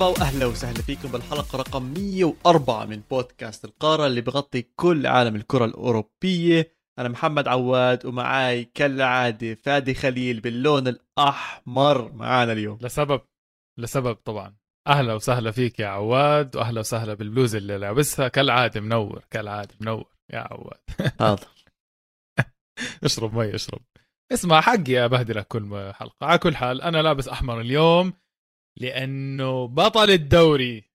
مرحبا وأهلا وسهلا فيكم بالحلقة رقم 104 من بودكاست القارة اللي بغطي كل عالم الكرة الأوروبية. أنا محمد عواد ومعاي كالعادة فادي خليل باللون الأحمر معانا اليوم. لسبب لسبب طبعا. أهلا وسهلا فيك يا عواد وأهلا وسهلا بالبلوز اللي لابسها. كالعادة منور كالعادة منور يا عواد. هذا اشرب مي اشرب. اسمع حقي ابهدلك كل حلقة. على كل حال أنا لابس أحمر اليوم. لأنه بطل الدوري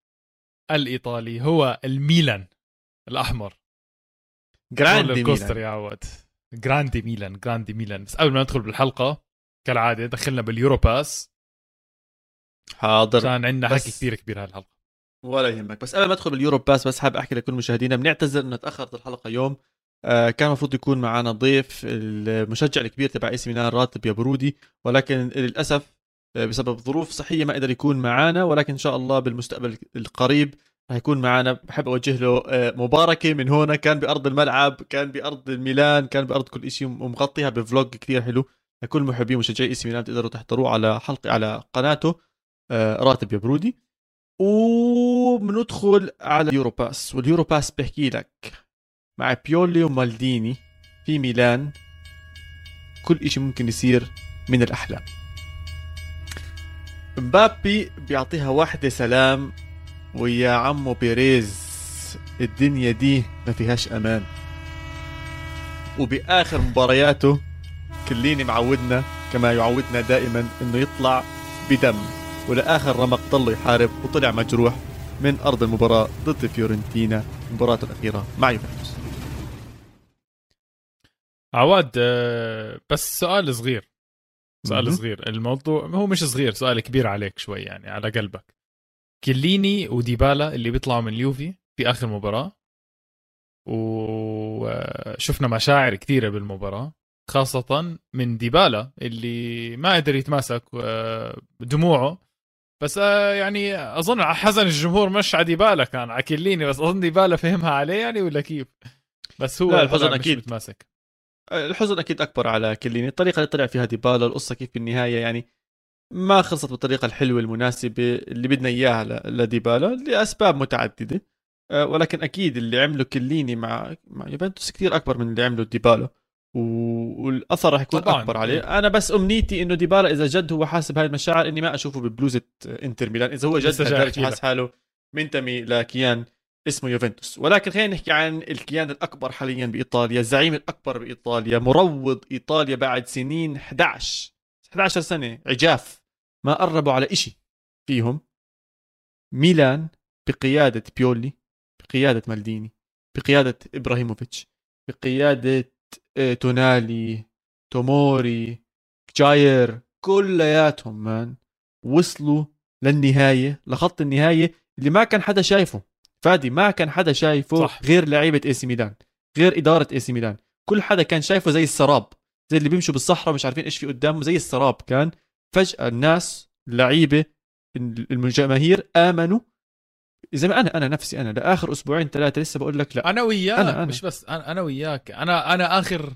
الإيطالي هو الميلان الأحمر. grande Milan. يا عواد grande Milan grande Milan. بس قبل ما ندخل بالحلقة كالعادة دخلنا باليورو باس. حاضر. عشان عندنا حكي كثير كبير هالحلقة. ولا يهمك. بس قبل ما ادخل باليورو باس بس حاب أحكي لكل مشاهدينا بنعتذر إنه تأخرت الحلقة يوم. آه كان المفروض يكون معنا ضيف المشجع الكبير تبع إي سي ميلان راتب يا برودي ولكن للأسف بسبب ظروف صحية ما قدر يكون معنا ولكن إن شاء الله بالمستقبل القريب راح يكون معنا بحب أوجه له آه، مباركة من هنا. كان بأرض الملعب كان بأرض الميلان كان بأرض كل شيء ومغطيها ب vlog كثير حلو. لكل محبي ومشجعي إي سي ميلان تقدروا تحضروه على حلقه على قناته آه، راتب يا برودي. وبندخل على اليورو باس واليورو باس بحكي لك مع بيولي ومالديني في ميلان كل إشي ممكن يصير من الأحلام. مبابي بيعطيها واحدة سلام ويا عمو بيريز الدنيا دي ما فيهاش أمان. وبآخر مبارياته كليني معودنا كما يعودنا دائما إنه يطلع بدم. ولآخر رمق ضل يحارب وطلع مجروح من أرض المباراة ضد فيورنتينا مباراته الأخيرة مع يوفنتوس. عواد آه، بس سؤال صغير. سؤال. صغير. الموضوع هو مش صغير سؤال كبير عليك شوي يعني على قلبك. كليني وديبالا اللي بيطلعوا من اليوفي في آخر مباراة وشفنا مشاعر كثيرة بالمباراة خاصة من ديبالا اللي ما قدر يتماسك آه، دموعه بس آه، يعني أظن حزن الجمهور مش على ديبالا كان على كليني بس أظن ديبالا فهمها عليه يعني ولا كيف؟ بس هو لا، الحزن أكيد. متماسك. الحزن أكيد أكبر على كليني. الطريقة اللي طلع فيها ديبالا القصة كيف بالنهاية يعني ما خلصت بالطريقة الحلوة المناسبة اللي بدنا إياها لديبالا لأسباب متعددة. أه، ولكن أكيد اللي عمله كليني مع مع يوفنتوس كثير أكبر من اللي عمله ديبالا والأثر راح يكون طبعاً. أكبر عليه. أنا بس أمنيتي إنه ديبالا إذا جد هو حاسب هاي المشاعر إني ما أشوفه ببلوزة إنتر ميلان. إذا هو جد لسه جاي لهالدرجة أحكي لك. حاس حاله منتمي لكيان. اسمه يوفنتوس. ولكن خلينا نحكي عن الكيان الأكبر حاليا بإيطاليا الزعيم الأكبر بإيطاليا مروض إيطاليا بعد سنين 11 11 سنة عجاف. ما قربوا على إشي فيهم. ميلان بقيادة بيولي بقيادة مالديني بقيادة إبراهيموفيتش بقيادة آه، تونالي توموري جاير كلياتهم مان وصلوا للنهاية لخط النهاية اللي ما كان حدا شايفه. فادي ما كان حدا شايفه صح. غير لعيبة اي سي ميلان غير إدارة اي سي ميلان كل حدا كان شايفه زي السراب زي اللي بيمشوا بالصحراء مش عارفين إيش في قدامهم زي السراب كان فجأة الناس لعيبة الجماهير آمنوا زي ما أنا أنا نفسي أنا لآخر أسبوعين ثلاثة لسه بقول لك لا أنا وياك أنا. أنا. مش بس أنا أنا وياك أنا أنا آخر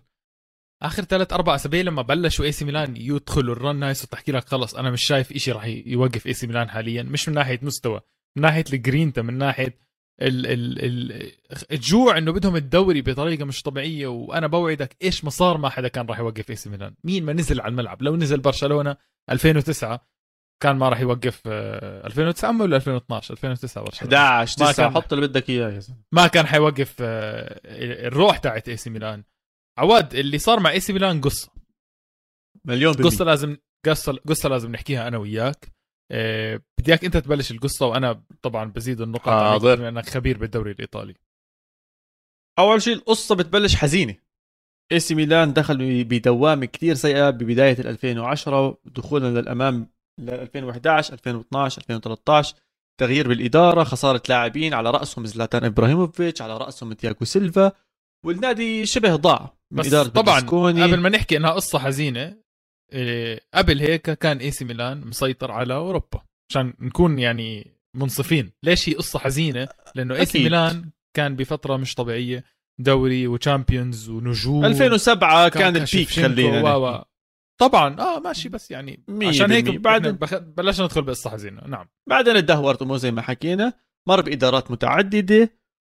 آخر ثلاث أربع أسابيع لما بلشوا اي سي ميلان يدخلوا ال run هاي صرت احكي لك خلص أنا مش شايف إشي راح يوقف اي سي ميلان حاليا مش من ناحية مستوى من ناحية الجرينتا من ناحية ال ال ال الجوع إنه بدهم الدوري بطريقة مش طبيعية وأنا بوعدك إيش ما صار ما حدا كان راح يوقف إي سي ميلان. مين ما نزل على الملعب؟ لو نزل برشلونة 2009 كان ما راح يوقف آه، 2009 ولا 2012 2009 برشلونة. 11 ما 9 كان- حط اللي بدك إياه يا زلمة. ما كان حيوقف آه، الروح تاعت إي سي ميلان. عواد اللي صار مع إي سي ميلان قصة. مليون بالمية. قصة لازم قصه قصة لازم نحكيها أنا وياك. آه، بدي اياك انت تبلش القصة وأنا طبعا بزيد النقاط عليك حاضر. بما انك خبير بالدوري الإيطالي أول شيء القصة بتبلش حزينة إي سي ميلان دخل بدوامة كثير سيئة ببداية ال 2010 دخولا للأمام ل 2011 2012 2013 تغيير بالإدارة خسارة لاعبين على رأسهم زلاتان إبراهيموفيتش على رأسهم تياغو سيلفا والنادي شبه ضاع بس طبعا. قبل ما نحكي إنها قصة حزينة آه، قبل هيك كان إي سي ميلان مسيطر على أوروبا عشان نكون يعني منصفين. ليش هي قصة حزينة؟ لأنه إي سي. ميلان كان بفترة مش طبيعية. دوري وشامبيونز ونجوم. 2007 كان ال peak شيفشينكو خلينا و- طبعا آه ماشي بس يعني عشان هيك. بعد بلشنا ندخل بالقصة حزينة. نعم. بعدين تدهورت امور زي ما حكينا. مر بإدارات متعددة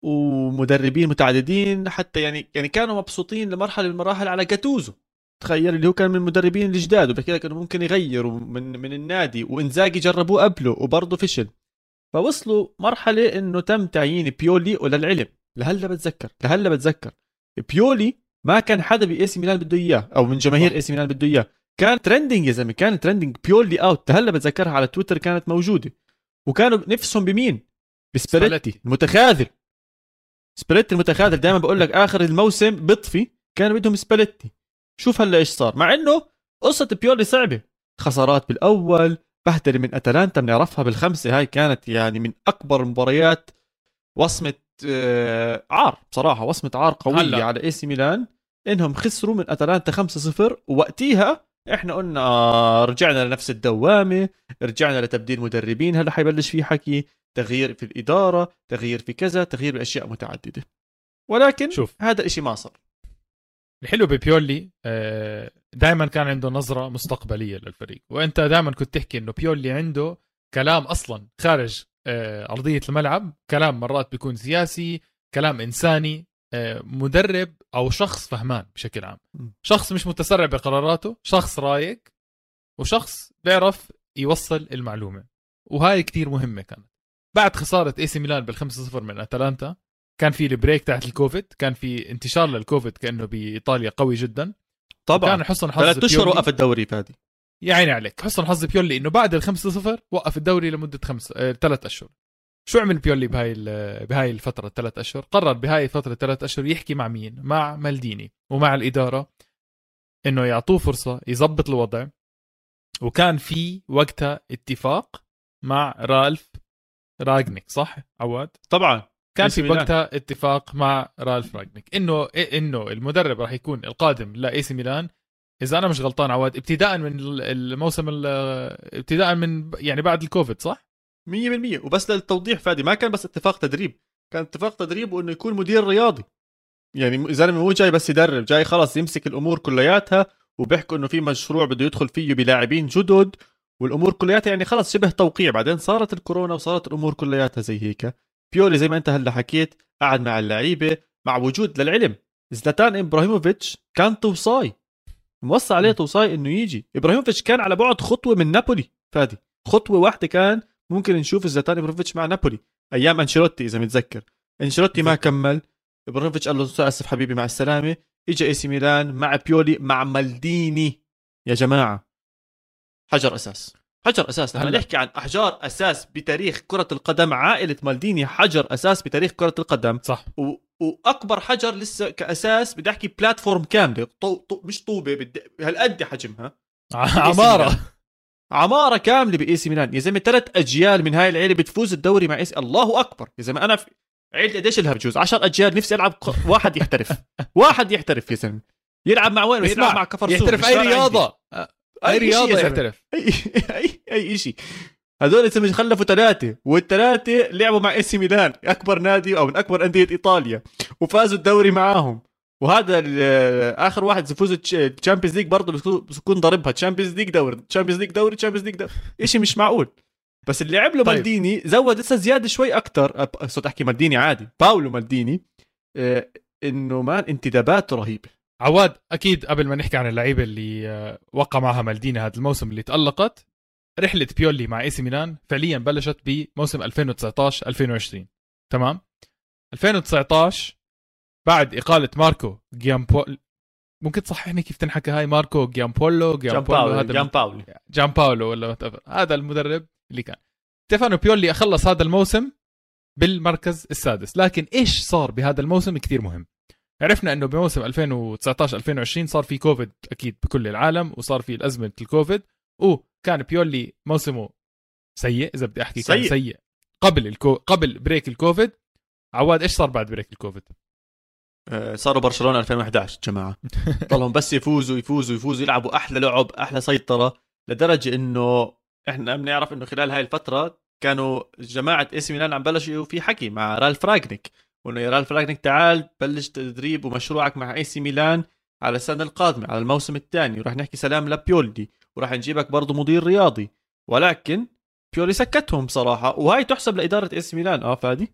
ومدربين متعددين حتى يعني يعني كانوا مبسوطين لمرحلة من المراحل على جاتوزو. تخيل اللي هو كان من المدربين الجداد وبحكي لك انه ممكن يغيروا من من النادي وإنزاجي جربوه قبله وبرضه فشل. فوصلوا مرحلة إنه تم تعيين بيولي وللعلم لهلا بتذكر لهلا بتذكر. بيولي ما كان حدا باي ميلان بده إياه أو من جماهير. إي ميلان بده إياه. كان trending يا زلمة كان trending بيولي out لهلا بتذكرها على تويتر كانت موجودة. وكانوا نفسهم بمين؟ بسباليتي المتخاذل. سباليتي المتخاذل. دائما بقول لك آخر الموسم بطفي كانوا بدهم سباليتي شوف هلا إيش صار. مع إنه قصة بيولي صعبة. خسارات بالأول بهدلة من أتلانتا بنعرفها بالخمسة. هاي كانت يعني من أكبر المباريات وصمة آه، عار بصراحة. وصمة عار قوية هلا. على إي سي ميلان. إنهم خسروا من أتلانتا 5-0 ووقتيها إحنا قلنا آه، رجعنا لنفس الدوامة. رجعنا لتبديل مدربين. هلا حيبلش في حكي. تغيير في الإدارة تغيير في كذا تغيير بأشياء متعددة. ولكن شوف. هذا الشيء ما صار. الحلو ببيولي دائما كان عنده نظرة مستقبلية للفريق. وأنت دائما كنت تحكي إنه بيولي عنده كلام أصلا خارج آه، أرضية الملعب كلام مرات بيكون سياسي كلام إنساني آه، مدرب أو شخص فهمان بشكل عام. شخص مش متسرع بقراراته شخص رايق وشخص بيعرف يوصل المعلومة. وهاي كتير مهمة كانت. بعد خسارة إي سي ميلان بالخمسة صفر من أتلانتا كان في ال break تحت الكوفيد كان في انتشار للكوفيد كأنه بإيطاليا قوي جدا. طبعا. كان حسن حظ ثلاث أشهر وقف الدوري فادي. يا عيني عليك. حسن حظ بيولي إنه بعد ال 5 0 وقف الدوري لمدة خمس آه، ثلاث أشهر. شو عمل بيولي بهاي بهاي الفترة الثلاث أشهر؟ قرر بهاي الفترة الثلاث أشهر يحكي مع مين؟ مع مالديني ومع الإدارة إنه يعطوه فرصة يظبط الوضع. وكان في وقتها اتفاق مع رالف راجنيك صح؟ عواد؟ طبعا. كان في. وقتها اتفاق مع رالف راجنيك إنه إنه المدرب راح يكون القادم لإي سي ميلان. إذا أنا مش غلطان عواد ابتداء من ال- الموسم ال- ابتداء من يعني بعد الكوفيد صح؟ 100% وبس للتوضيح فادي ما كان بس اتفاق تدريب. كان اتفاق تدريب وإنه يكون مدير رياضي. يعني زلمه مو جاي بس يدرب جاي خلص يمسك الأمور كلياتها وبيحكوا إنه في مشروع بده يدخل فيه بلاعبين جدد. والأمور كلياتها يعني خلص شبه توقيع. بعدين صارت الكورونا وصارت الأمور كلياتها زي هيك. بيولي زي ما انت هلا حكيت قعد مع اللعيبة مع وجود للعلم. زلاتان إبراهيموفيتش كان توصاي. موصى عليه توصاي إنه يجي. إبراهيموفيتش كان على بعد خطوة من نابولي. فادي خطوة واحدة كان ممكن نشوف زلاتان إبراهيموفيتش مع نابولي. أيام أنشيلوتي إذا متذكر. أنشيلوتي ما كمل. إبراهيموفيتش قال له أسف حبيبي مع السلامة. اجى إي سي ميلان مع بيولي مع مالديني. يا جماعة. حجر أساس. حجر أساس. هلا. نحكي عن أحجار أساس بتاريخ كرة القدم. عائلة مالديني حجر أساس بتاريخ كرة القدم. صح. و... وأكبر حجر لسه كأساس بدي أحكي platform كاملة. طو... طو... مش طوبة بدي... هالقد حجمها. عمارة. عمارة كاملة بإي سي ميلان. يا زلمة ثلاث أجيال من هاي العيلة بتفوز الدوري مع إي سي. الله أكبر. يا زلمة أنا في عيلتي قديش لها بجوز؟ 10 أجيال نفسي ألعب ق... واحد يحترف. واحد يحترف يا زلمة. يلعب مع وين؟ يلعب مع كفر يحترف أي رياضة. أي رياضة يحترف اي اي أي شيء. هذول خلفوا ثلاثة والثلاثة لعبوا مع اي سي ميلان أكبر نادي أو من أكبر أندية إيطاليا وفازوا الدوري معاهم. وهذا آخر واحد يفوز ال Champions League برضه بيكون- بيكون ضاربها Champions League دوري Champions League دوري Champions League دوري. شيء مش معقول. بس اللي لعب له طيب. مالديني زود لسه زيادة شوي أكثر صرت أحكي مالديني عادي. باولو مالديني آه، إنه man انتداباته رهيبة. عواد أكيد قبل ما نحكي عن اللعيبة اللي آه، وقع معها مالديني هذا الموسم اللي تألقت رحلة بيولي مع إي سي ميلان فعليا بلشت بموسم 2019 2020 تمام؟ 2019 بعد إقالة ماركو جيامباولو ممكن تصححني كيف تنحكى هاي؟ ماركو جيامباولو جان جيامباولو هذا جان باولو جان باولو ولا. هذا المدرب اللي كان. ستيفانو بيولي خلص هذا الموسم بالمركز السادس. لكن إيش صار بهذا الموسم كثير مهم؟ عرفنا إنه بموسم 2019 2020 صار في كوفيد أكيد بكل العالم وصار في الأزمة الكوفيد. وكان بيولي موسمه سيء إذا بدي أحكي كان سيء. سيء. قبل الكو... قبل break الكوفيد. عواد إيش صار بعد break الكوفيد؟ آه، صاروا برشلونة 2011 جماعة. ضلهم بس يفوزوا يفوزوا يفوزوا يلعبوا أحلى لعب أحلى سيطرة لدرجة إنه إحنا بنعرف إنه خلال هاي الفترة كانوا جماعة إي سي ميلان عم بلشوا في حكي مع رالف راجنيك. وإنه يا رالف راجنيك تعال بلش تدريب ومشروعك مع إي سي ميلان على السنة القادمة على الموسم الثاني. وراح نحكي سلام لبيولي وراح نجيبك برضه مدير رياضي. ولكن بيولي سكتهم بصراحه وهي تحسب لإدارة اس ميلان. آه فادي؟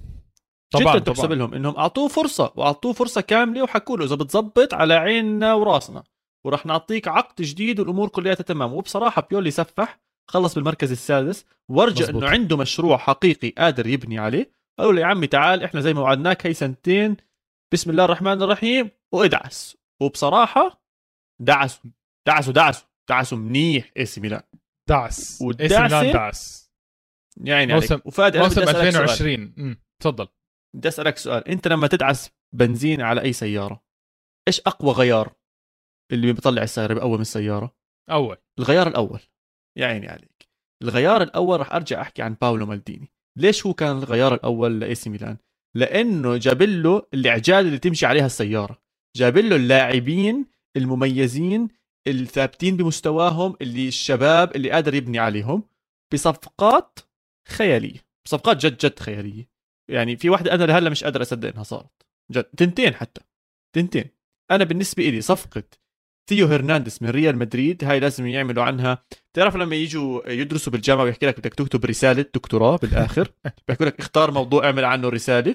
طبعا جدا تحسب طبعا. لهم إنهم أعطوه فرصة وأعطوه فرصة كاملة وحكوا له إذا بتزبط على عيننا وراسنا. وراح نعطيك عقد جديد والأمور كلها تمام. وبصراحة بيولي سفح خلص بالمركز السادس ورجع. إنه عنده مشروع حقيقي قادر يبني عليه. قالوا له يا عمي تعال إحنا زي ما وعدناك هي سنتين بسم الله الرحمن الرحيم وادعس. وبصراحة دعسوا دعسوا دعسوا دعسوا منيح إي سي ميلان. دعس. إي سي ميلان دعس. يعني موسم- عليك وفادي موسم بدي أسألك سؤال. 2020 امم تفضل. بدي أسألك سؤال. أنت لما تدعس بنزين على أي سيارة إيش أقوى غيار اللي بيطلع السيارة بقوم السيارة؟ أول. الغيار الأول. يا عيني عليك. الغيار الأول راح أرجع أحكي عن باولو مالديني. ليش هو كان الغيار الأول لاي سي ميلان؟ لأنه جاب له الاعجال اللي تمشي عليها السيارة. جاب له اللاعبين المميزين الثابتين بمستواهم اللي الشباب اللي قادر يبني عليهم بصفقات خيالية بصفقات جد جد خيالية. يعني في واحدة أنا لهلا مش قادر اصدق انها صارت جد. تنتين حتى. تنتين. أنا بالنسبة لي صفقة ثيو هرنانديز من ريال مدريد. هاي لازم يعملوا عنها. تعرف لما يجوا يدرسوا بالجامعة ويحكي لك بدك تكتب رسالة دكتوراه بالآخر؟ بيحكوا لك اختار موضوع اعمل عنه رسالة.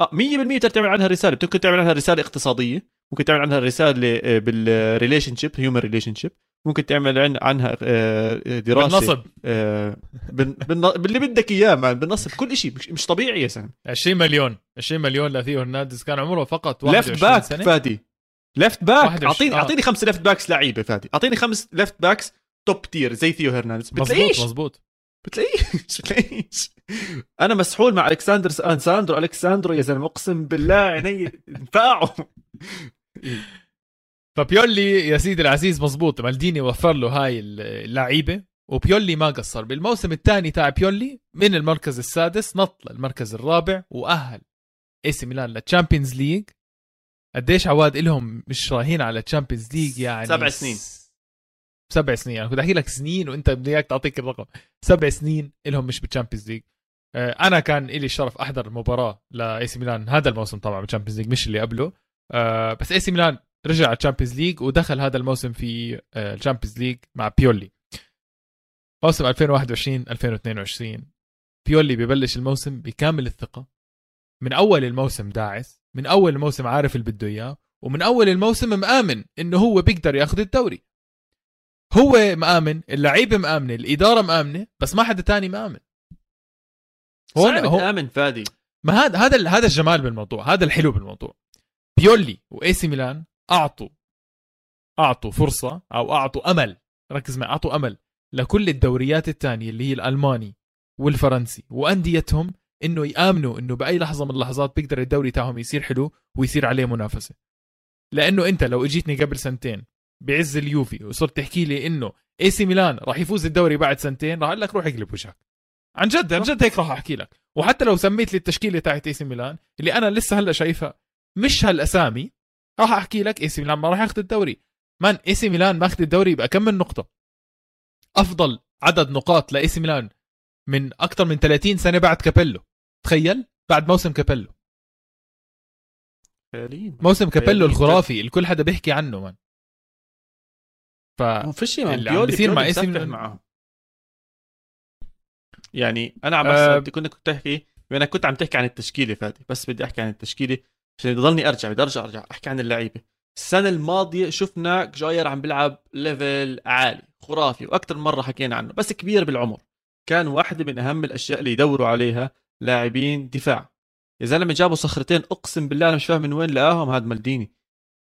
آه 100% تقدر تعمل عنها رسالة. ممكن تعمل عنها رسالة اقتصادية. ممكن تعمل عنها رسالة آه، بال relationship human relationship ممكن تعمل عن- عنها آه، دراسة. بالنصب. آه، باللي بدك إياه man بالنصب. كل شيء مش, طبيعي يا زلمه 20 مليون. 20 مليون لثيو هرنانديز. كان عمره فقط left 21 back سنة. فادي. left back 21 اعطيني آه. أعطيني خمس left backs لعيبة فادي. أعطيني خمس left backs top tier زي ثيو هرنانديز بتلاقيش. مزبوط بتلاقيش بتلاقيش. أنا مسحول مع ألكس ساندرو. ألكس ساندرو يا زلمة أقسم بالله عيني انفقعوا فبيولي يا سيدي العزيز مزبوط مالديني وفر له هاي اللعيبة وبيولي ما قصر. بالموسم الثاني تاع بيولي من المركز السادس نط للمركز الرابع وأهل اي سي ميلان لل Champions League قديش عواد إلهم مش رايحين على Champions League يعني؟ سبع سنين. سبع سنين. أنا كنت أحكي لك سنين وأنت بدي اياك تعطيك الرقم. سبع سنين إلهم مش بال Champions League آه، أنا كان لي الشرف أحضر مباراة لاي سي ميلان هذا الموسم طبعا بال Champions League مش اللي قبله. آه، بس اي سي ميلان رجع على ال Champions League ودخل هذا الموسم في آه، ال Champions League مع بيولي موسم 2021 2022 بيولي ببلش الموسم بكامل الثقة. من أول الموسم داعس. من أول الموسم عارف اللي بده إياه ومن أول الموسم مآمن إنه هو بيقدر يأخذ الدوري. هو مآمن اللعيبه مآمنه الإدارة مآمنة بس ما حدا تاني مآمن. هون هو تآمن فادي. ما هذا هذا هذا الجمال بالموضوع هذا الحلو بالموضوع. بيولي وإي سي ميلان اعطوا أعطوا فرصة أو أعطوا أمل ركز معي أعطوا أمل لكل الدوريات الثانية اللي هي الألماني والفرنسي وأنديتهم إنه يآمنوا إنه بأي لحظة من اللحظات بيقدر الدوري تاعهم يصير حلو ويصير عليه منافسة. لأنه أنت لو إجيتني قبل سنتين بعز اليوفي وصرت تحكي لي إنه اي سي ميلان راح يفوز الدوري بعد سنتين راح أقول لك روح اقلب وجهك عن جد عن جد هيك راح أحكي لك. وحتى لو سميت لي التشكيلة تاعت اي سي ميلان اللي أنا لسه هلأ شايفها مش هالأسامي راح أحكي لك اي سي ميلان ما راح ياخذ الدوري. man اي سي ميلان ماخذ الدوري بكم من نقطة؟ أفضل عدد نقاط لاي سي ميلان من أكثر من 30 سنة بعد كابيلو. تخيل بعد موسم كابيلو. خياليين. موسم كابيلو. الخرافي اللي كل حدا بيحكي عنه man ف ما في شيء اللي بيصير مع ميلان. معهم يعني أنا عم أه كنت كنت احكي أنا كنت عم تحكي عن التشكيلة فادي بس بدي أحكي عن التشكيلة عشان يضلني أرجع بدي ارجع أرجع أحكي عن اللعيبة. السنة الماضية شفنا كاير عم بيلعب level عالي خرافي وأكثر مرة حكينا عنه بس كبير بالعمر. كان واحدة من أهم الأشياء اللي يدوروا عليها لاعبين دفاع. يا زلمة جابوا صخرتين أقسم بالله أنا مش فاهم من وين لقاهم هذا مالديني.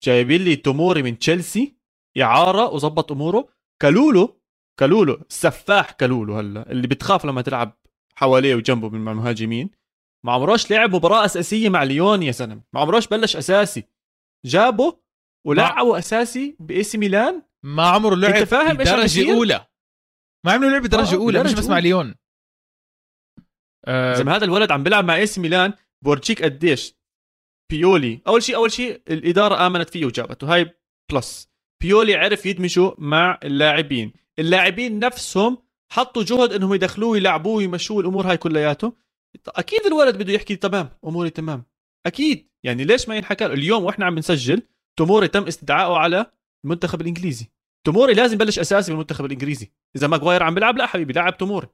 جايبين لي توموري من تشيلسي إعارة وظبط أموره. كالولو كالولو السفاح كالولو هلا اللي بتخاف لما تلعب حواليه وجنبه من المهاجمين ما عمروش لعب مباراه أساسية مع ليون يا زلمة ما عمروش بلش أساسي. جابه ولعبه أساسي بإي سي ميلان. ما عمره لعب أنت فاهم عم درجه؟ أولى. ما عمره لعب درجه آه، أولى مش بس مع. ليون. آه زي ما هذا الولد عم بيلعب مع إي سي ميلان بورجيك قديش؟ بيولي. أول شيء أول شيء الإدارة آمنت فيه وجابته. هاي plus بيولي عرف يدمجه مع اللاعبين. اللاعبين نفسهم حطوا جهد إنهم يدخلوه يلعبوه ويمشوه الأمور هاي كلياته. أكيد الولد بده يحكي تمام أموري تمام. أكيد. يعني ليش ما ينحكى؟ اليوم وإحنا عم نسجل توموري تم استدعائه على المنتخب الإنجليزي. توموري لازم يبلش أساسي بالمنتخب الإنجليزي. إذا ماجواير عم بيلعب لا حبيبي لاعب توموري.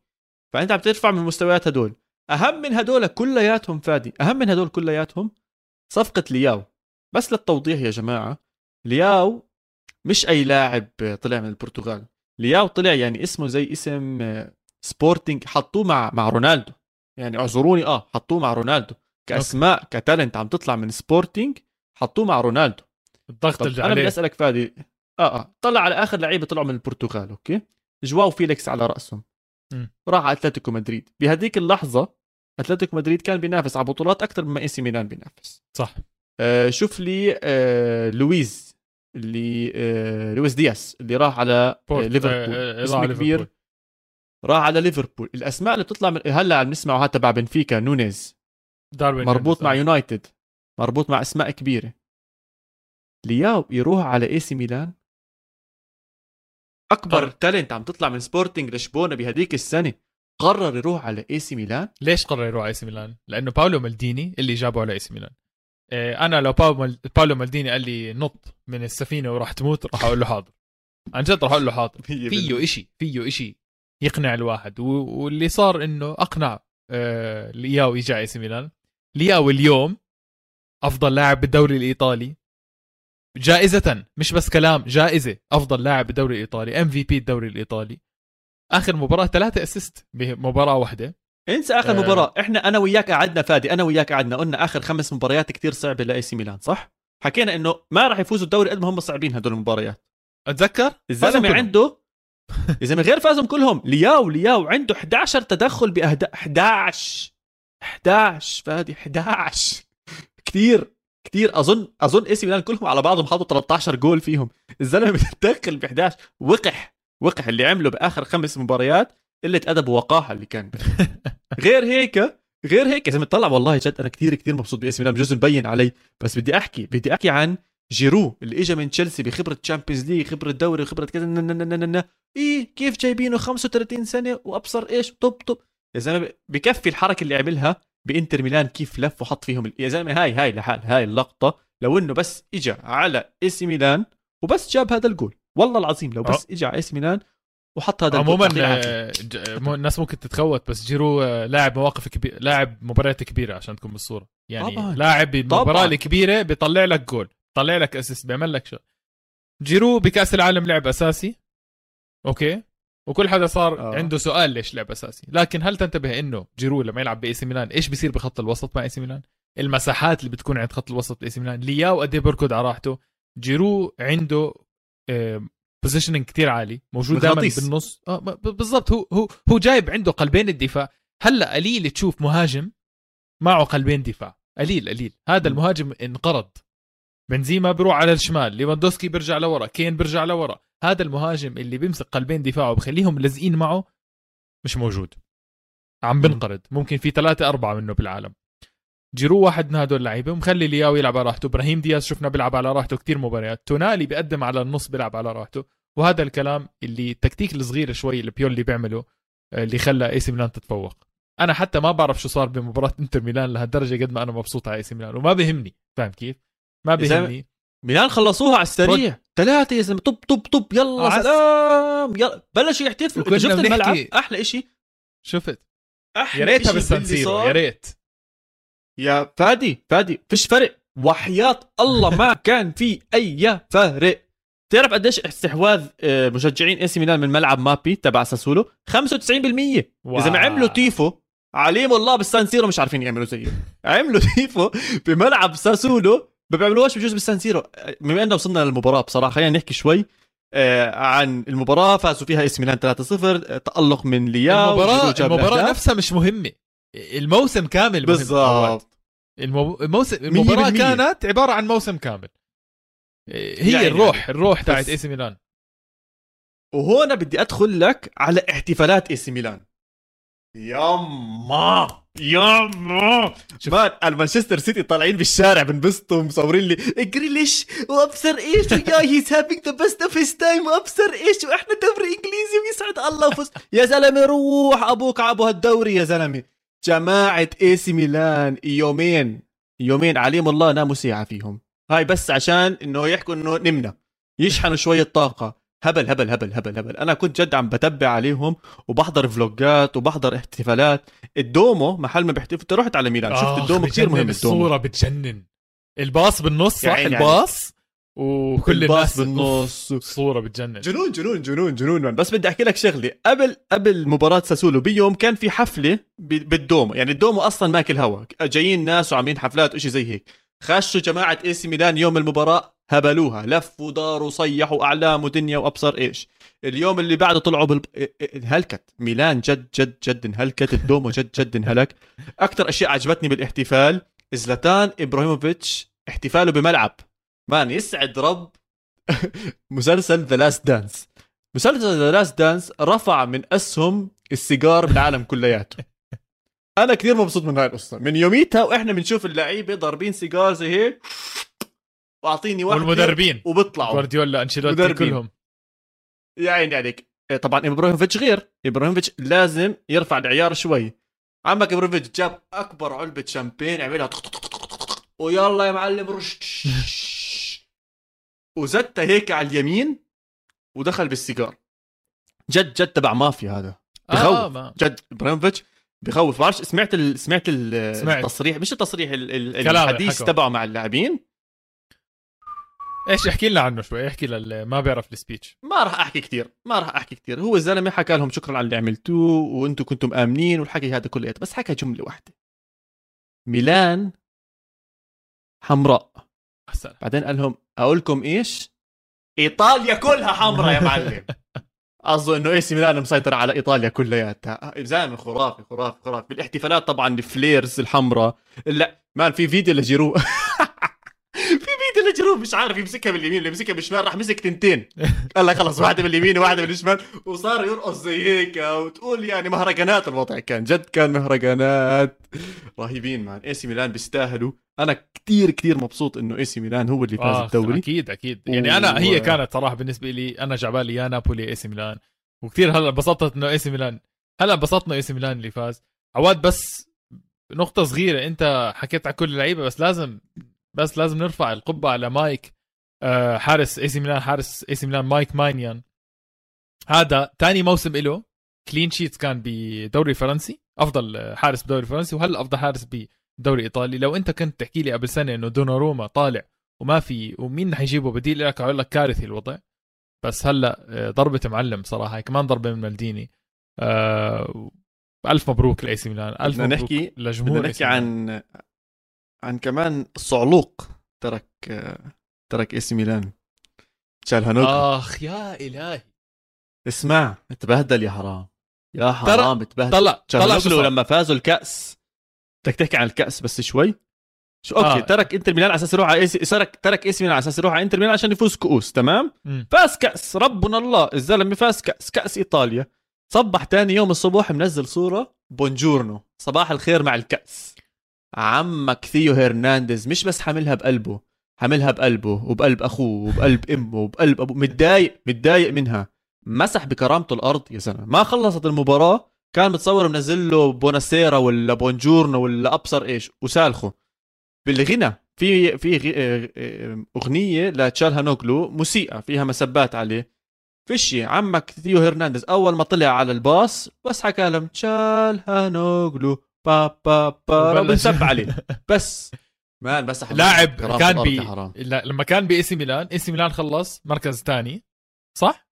فأنت عم ترفع من المستويات هدول. أهم من هدول كلياتهم فادي أهم من هدول كلياتهم صفقة لياو. بس للتوضيح يا جماعة لياو مش أي لاعب طلع من البرتغال. لياو طلع يعني اسمه زي اسم سبورتنج حطوه مع مع رونالدو. يعني اعذروني آه حطوه مع رونالدو. كأسماء ك talent عم تطلع من سبورتنج حطوه مع رونالدو. الضغط طب أنا بدي أسألك فادي آه آه طلع على آخر لعيبة طلعوا من البرتغال أوكي؟ جواو فيليكس على رأسهم. راح على أتلتيكو مدريد. بهذيك اللحظة أتلتيكو مدريد كان بينافس على بطولات أكثر مما إي سي ميلان بينافس. صح. آه شوف لي آه لويز اللي آه لويس دياس اللي راح على آه بورت. ليفربول. آه، آه، اسم راح على كبير. ليفربول. راح على ليفربول. الأسماء اللي بتطلع من هلأ عم نسمعه هذا تبع بنفيكا نونيز. داروين مربوط. مع يونايتد. مربوط مع أسماء كبيرة. لياو يروح على إي سي ميلان؟ أكبر. talent عم تطلع من سبورتنج لشبونه بهديك السنة قرر يروح على اي سي ميلان ليش قرر يروح على اي سي ميلان؟ لأنه باولو مالديني اللي جابه على اي سي ميلان إيه، أنا لو باولو مال- باولو مالديني قال لي نط من السفينة وراح تموت راح أقول له حاضر. عن جد راح أقول له حاضر. فيه إشي فيه إشي يقنع الواحد. و- واللي صار إنه أقنع آه لياو يجي على اي سي ميلان لياو اليوم أفضل لاعب بالدوري الإيطالي جائزة مش بس كلام جائزة أفضل لاعب بالدوري الإيطالي MVP الدوري الإيطالي. آخر مباراة ثلاثة assist بمباراة واحدة. انسى آخر آه. مباراة. إحنا أنا وياك قعدنا فادي أنا وياك قعدنا. قلنا آخر خمس مباريات كتير صعبة لأي سي ميلان صح؟ حكينا إنه ما راح يفوزوا الدوري قد ما هم صعبين هدول المباريات. الزلمة كلهم. عنده يا زلمة غير فازهم كلهم. لياو لياو عنده 11 تدخل باهداف 11 11 فادي 11 كثير كثير أظن أظن إي سي ميلان كلهم على بعضهم حطوا 13 جول فيهم. الزلمة بتدخل ب 11 وقح وقح اللي عمله بآخر خمس مباريات قله ادب ووقاحه اللي كان. غير هيك غير هيك يا زلمة طلع والله جد أنا كثير كثير مبسوط بإي سي ميلان. بجوز مبين علي. بس بدي أحكي بدي أحكي عن جيرو اللي اجى من تشيلسي بخبرة Champions League خبرة دوري خبرة كذا إيه كيف جايبينه 35 سنة؟ وأبصر إيش؟ طب طب. يا زلمة بكفي الحركة اللي عملها. بإنتر ميلان كيف لف وحط فيهم يا زلمة هاي هاي لحال هاي اللقطة لو إنه بس اجى على إي سي ميلان وبس جاب هذا الجول والله العظيم لو بس اجى على إي سي ميلان وحط هذا عموما. آه، مو- الناس ممكن تتخوت بس جيرو آه، لاعب مواقف كبيره لاعب مباريات كبيرة عشان تكون بالصورة يعني طبعاً. لاعب بالمباراه. الكبيره بيطلع لك جول بيطلع لك assist بيعمل لك شغل جيرو بكأس العالم لعب أساسي أوكي وكل حدا صار آه. آه. عنده سؤال ليش لعب أساسي. لكن هل تنتبه إنه جيرو لما يلعب بإي سي ميلان إيش بيصير بخط الوسط مع إي سي ميلان؟ المساحات اللي بتكون عند خط الوسط باي سي ميلان. لياو قد إيه بيركض على راحته. جيرو عنده positioning كتير عالي موجود دائما. بالنص. ب- بالضبط. هو هو هو جايب عنده قلبين الدفاع. هلأ قليل تشوف مهاجم معه قلبين دفاع. قليل قليل. هذا. المهاجم انقرض. بنزيما بيروح على الشمال. ليفاندوسكي بيرجع لورا. كين بيرجع لورا. هذا المهاجم اللي بيمسك قلبين دفاعه وبخليهم لازقين معه مش موجود. عم بنقرض. ممكن في ثلاثة أربعة منه بالعالم. جيرو واحد من هدول اللعيبه ومخلي لياو يلعب على راحته. إبراهيم دياز شفنا بيلعب على راحته كتير مباريات. تونالي بيقدم على النص بيلعب على راحته. وهذا الكلام اللي التكتيك الصغير شوي اللي بيولي بيعمله آه، اللي خلى إي سي ميلان تتفوق. أنا حتى ما بعرف شو صار بمباراة إنتر ميلان لهالدرجة قد ما أنا مبسوط على إي سي ميلان. وما بهمني فاهم كيف؟ ما بهمني ميلان خلصوها على السريع. ثلاثة يا زلمة. طب طب طب. يلا عس- سلام. يلا. بلشوا يحتفلوا شفت بنحكي- الملعب أحلى شيء شفت. أحلى يا ريتها إشي بالسان سيرو صار. يا ريت. يا فادي فادي فيش فرق. وحياة الله ما كان في أي فرق. تعرف قديش استحواذ آه، مشجعين إي سي ميلان من ملعب مابي تبع ساسولو؟ 95% اذا ما عملوا تيفو. عليم الله بالسان سيرو مش عارفين يعملوا زيه. عملوا تيفو بملعب ساسولو ما بيعملوهاش بجوز بالسان سيرو. بما انه وصلنا للمباراة بصراحة خلينا نحكي شوي آه، عن المباراة. فازوا فيها اي سي ميلان 3-0 آه، تألق من لياو المباراه المباراة. نفسها مش مهمة. الموسم كامل. بالضبط. المو... الموسم المباراة. كانت عبارة عن موسم كامل. هي يعني الروح الروح تاعت اي سي ميلان. وهنا بدي أدخل لك على احتفالات اي سي ميلان. يما يما شوف. man المانشستر سيتي طالعين بالشارع بنبسطوا مصورين لي. جريليش وابصر إيش؟ ويا he's having the best of his time وابصر إيش؟ وإحنا دوري انجليزي ويسعد الله. وفوز يا زلمة روح أبوك عبو هالدوري يا زلمة. جماعة اي سي ميلان يومين يومين عليم الله ناموا ساعه فيهم. هاي بس عشان إنه يحكوا إنه نمنا. يشحنوا شوية طاقة. هبل هبل هبل هبل هبل. أنا كنت جد عم بتبع عليهم وبحضر vlogات وبحضر احتفالات. الدومو محل ما بيحتفل رحت على ميلان. شفت الدومو؟ كثير مهم الدومو. الصورة بتجنن. الباص بالنص صح؟ يعني- الباص؟ وكل الباص الناس بالنص. الصورة بتجنن. جنون جنون جنون جنون man. بس بدي أحكي لك شغلة. قبل قبل مباراة ساسولو بيوم كان في حفلة بالدومو. يعني الدومو أصلا ماكل هوا جايين ناس وعاملين حفلات وشي زي هيك. خشوا جماعة إي سي ميلان يوم المباراة. هبلوها. لفوا داروا صيحوا اعلام ودنيا وأبصر إيش. اليوم اللي بعده طلعوا بال... انهلكت. ميلان جد جد جد انهلكت. الدومو جد جد انهلك. أكثر أشياء عجبتني بالاحتفال زلاتان إبراهيموفيتش احتفاله بملعب. man يسعد رب مسلسل The Last Dance مسلسل The Last Dance رفع من أسهم السيجار بالعالم كلياته. أنا كثير مبسوط من هاي القصة. من يوميتها وإحنا بنشوف اللعيبة ضاربين سيجار زي هيك. واعطيني واحد والمدربين وبيطلعوا جوارديولا أنشيلوتي. كلهم يا عيني عليك إيه طبعا إبراهيموفيتش غير إبراهيموفيتش لازم يرفع العيار شوي عمك إبراهيموفيتش جاب أكبر علبة شامبين عملها. ويلا يا معلم رش وزتها هيك على اليمين ودخل بالسيجار جد جد تبع مافيا هذا بخوف. آه ما. جد إبراهيموفيتش بخوف بعرفش سمعت ال... سمعت ال... سمعت. التصريح مش التصريح ال... ال... كلام الحديث. تبعه مع اللاعبين إيش احكي لنا عنه شوي؟ احكي للي ما بيعرف السبيتش. ما راح أحكي كثير ما راح أحكي كثير هو الزلمه حكى لهم شكرا على اللي عملتوه وأنتم كنتم آمنين والحكي هذا كله بس حكى جملة واحدة. ميلان حمراء. أحسن. بعدين قال لهم أقول لكم إيش؟ إيطاليا كلها حمراء يا معلم. قصده إنه اي سي ميلان مسيطر على إيطاليا كلياتها زلمة خرافي خرافي خرافي. بالإحتفالات طبعا ال flares الحمراء. لا man في فيديو لجيرو في فيديو لجيرو. مش عارف يمسكها باليمين اللي يمسكها بالشمال راح مسك تنتين. قال لك خلص واحدة باليمين وواحده بالشمال. وصار يرقص زي هيك وتقول يعني مهرجانات. الوضع كان جد كان مهرجانات. رهيبين man. إي سي ميلان بيستاهلوا. أنا كتير كتير مبسوط إنه إي سي ميلان هو اللي فاز آه الدوري. أكيد أكيد. يعني أنا هي كانت صراحة بالنسبة لي أنا جعبالي يا نابولي إي سي ميلان. وكثير هلا انبسطت إنه إي سي ميلان. هلا انبسطنا إي سي ميلان اللي فاز. عواد بس نقطة صغيرة. أنت حكيت على كل اللعيبة بس لازم بس لازم نرفع القبعة على مايك آه حارس اي سي ميلان حارس اي سي ميلان مايك مانيان هذا تاني موسم له clean sheets كان بدوري فرنسي أفضل حارس بدوري الفرنسي وهلا أفضل حارس بدوري إيطالي؟ لو أنت كنت تحكي لي قبل سنة إنه دوناروما طالع وما في ومين حيجيبه بديل لك؟ أقول لك كارثي الوضع. بس هلأ آه، ضربة معلم صراحة كمان ضربه من مالديني. آه ألف مبروك لاي سي ميلان ألف بدنا مبروك نحكي لجمهور بدنا نحكي. عن عن كمان صعلوق ترك ترك إي سي ميلان. تشالهانوغلو آخ يا إلهي. اسمع. تبهدل يا حرام. يا حرام تبهدل طلع طلع. لما فازوا الكأس. بدك تحكي عن الكأس بس شوي. شو okay آه. ترك إنتر ميلان على أساس يروح على ايسي ترك ترك ايسي ميلان على أساس يروح على إنتر ميلان عشان يفوز كؤوس تمام؟ مم. فاز كأس ربنا الله. الزلمة فاز كأس كأس إيطاليا. صبح تاني يوم الصبح منزل صورة. بونجورنو. صباح الخير مع الكأس. عمك ثيو هرنانديز مش بس حاملها بقلبه حاملها بقلبه وبقلب أخوه وبقلب أمه وبقلب أبوه. متضايق متضايق منها. مسح بكرامته الأرض يا زلمه ما خلصت المباراة كان متصور منزل له بوناسيرا ولا بونجورنو ولا أبصر إيش وسالخه. بالغنى في في آه، آه، أغنية لتشالهانوغلو مسيئه فيها مسبات عليه. فيشي عمك ثيو هرنانديز أول ما طلع على الباص بس حكى لهم تشالهانوغلو. با با با. بنسب عليه بس. man بس لاعب كان بي. لا لما كان باي سي ميلان إي سي ميلان خلص مركز ثاني صح؟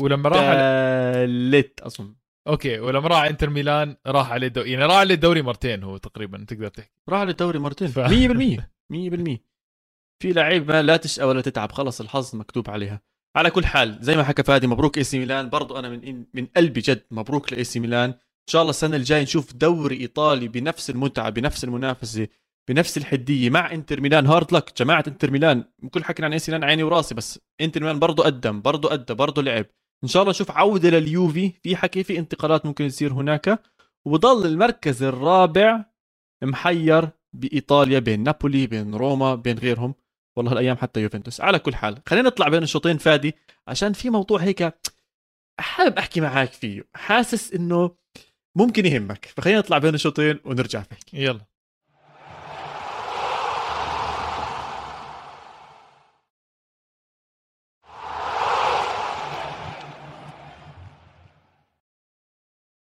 ولما راح. ثالث أظن. okay ولما راح إنتر ميلان راح عليه الدوري يعني راح عليه الدوري مرتين هو تقريبا تقدر تحكي. راح للدوري مرتين. ف- 100% 100% في لعيبه لا تشقى ولا تتعب خلص الحظ مكتوب عليها. على كل حال زي ما حكى فادي مبروك إي سي ميلان. برضو أنا من من قلبي جد مبروك لإي سي ميلان. إن شاء الله السنة الجاية نشوف دوري إيطالي بنفس المتعة بنفس المنافسة بنفس الحدية مع إنتر ميلان. hard luck جماعة إنتر ميلان كل حكينا عن اي سي ميلان عيني وراسي بس إنتر ميلان برضو قدم برضو ادى برضو لعب. إن شاء الله نشوف عودة لليوفي. في حكي في انتقالات ممكن تصير هناك. وبضل المركز الرابع محير بإيطاليا بين نابولي بين روما بين غيرهم. والله الأيام حتى يوفنتوس. على كل حال خلينا نطلع بين الشوطين فادي عشان في موضوع هيك حابب أحكي معاك فيه. حاسس إنه ممكن يهمك. فخلينا نطلع بين الشوطين ونرجع فيك. يلا.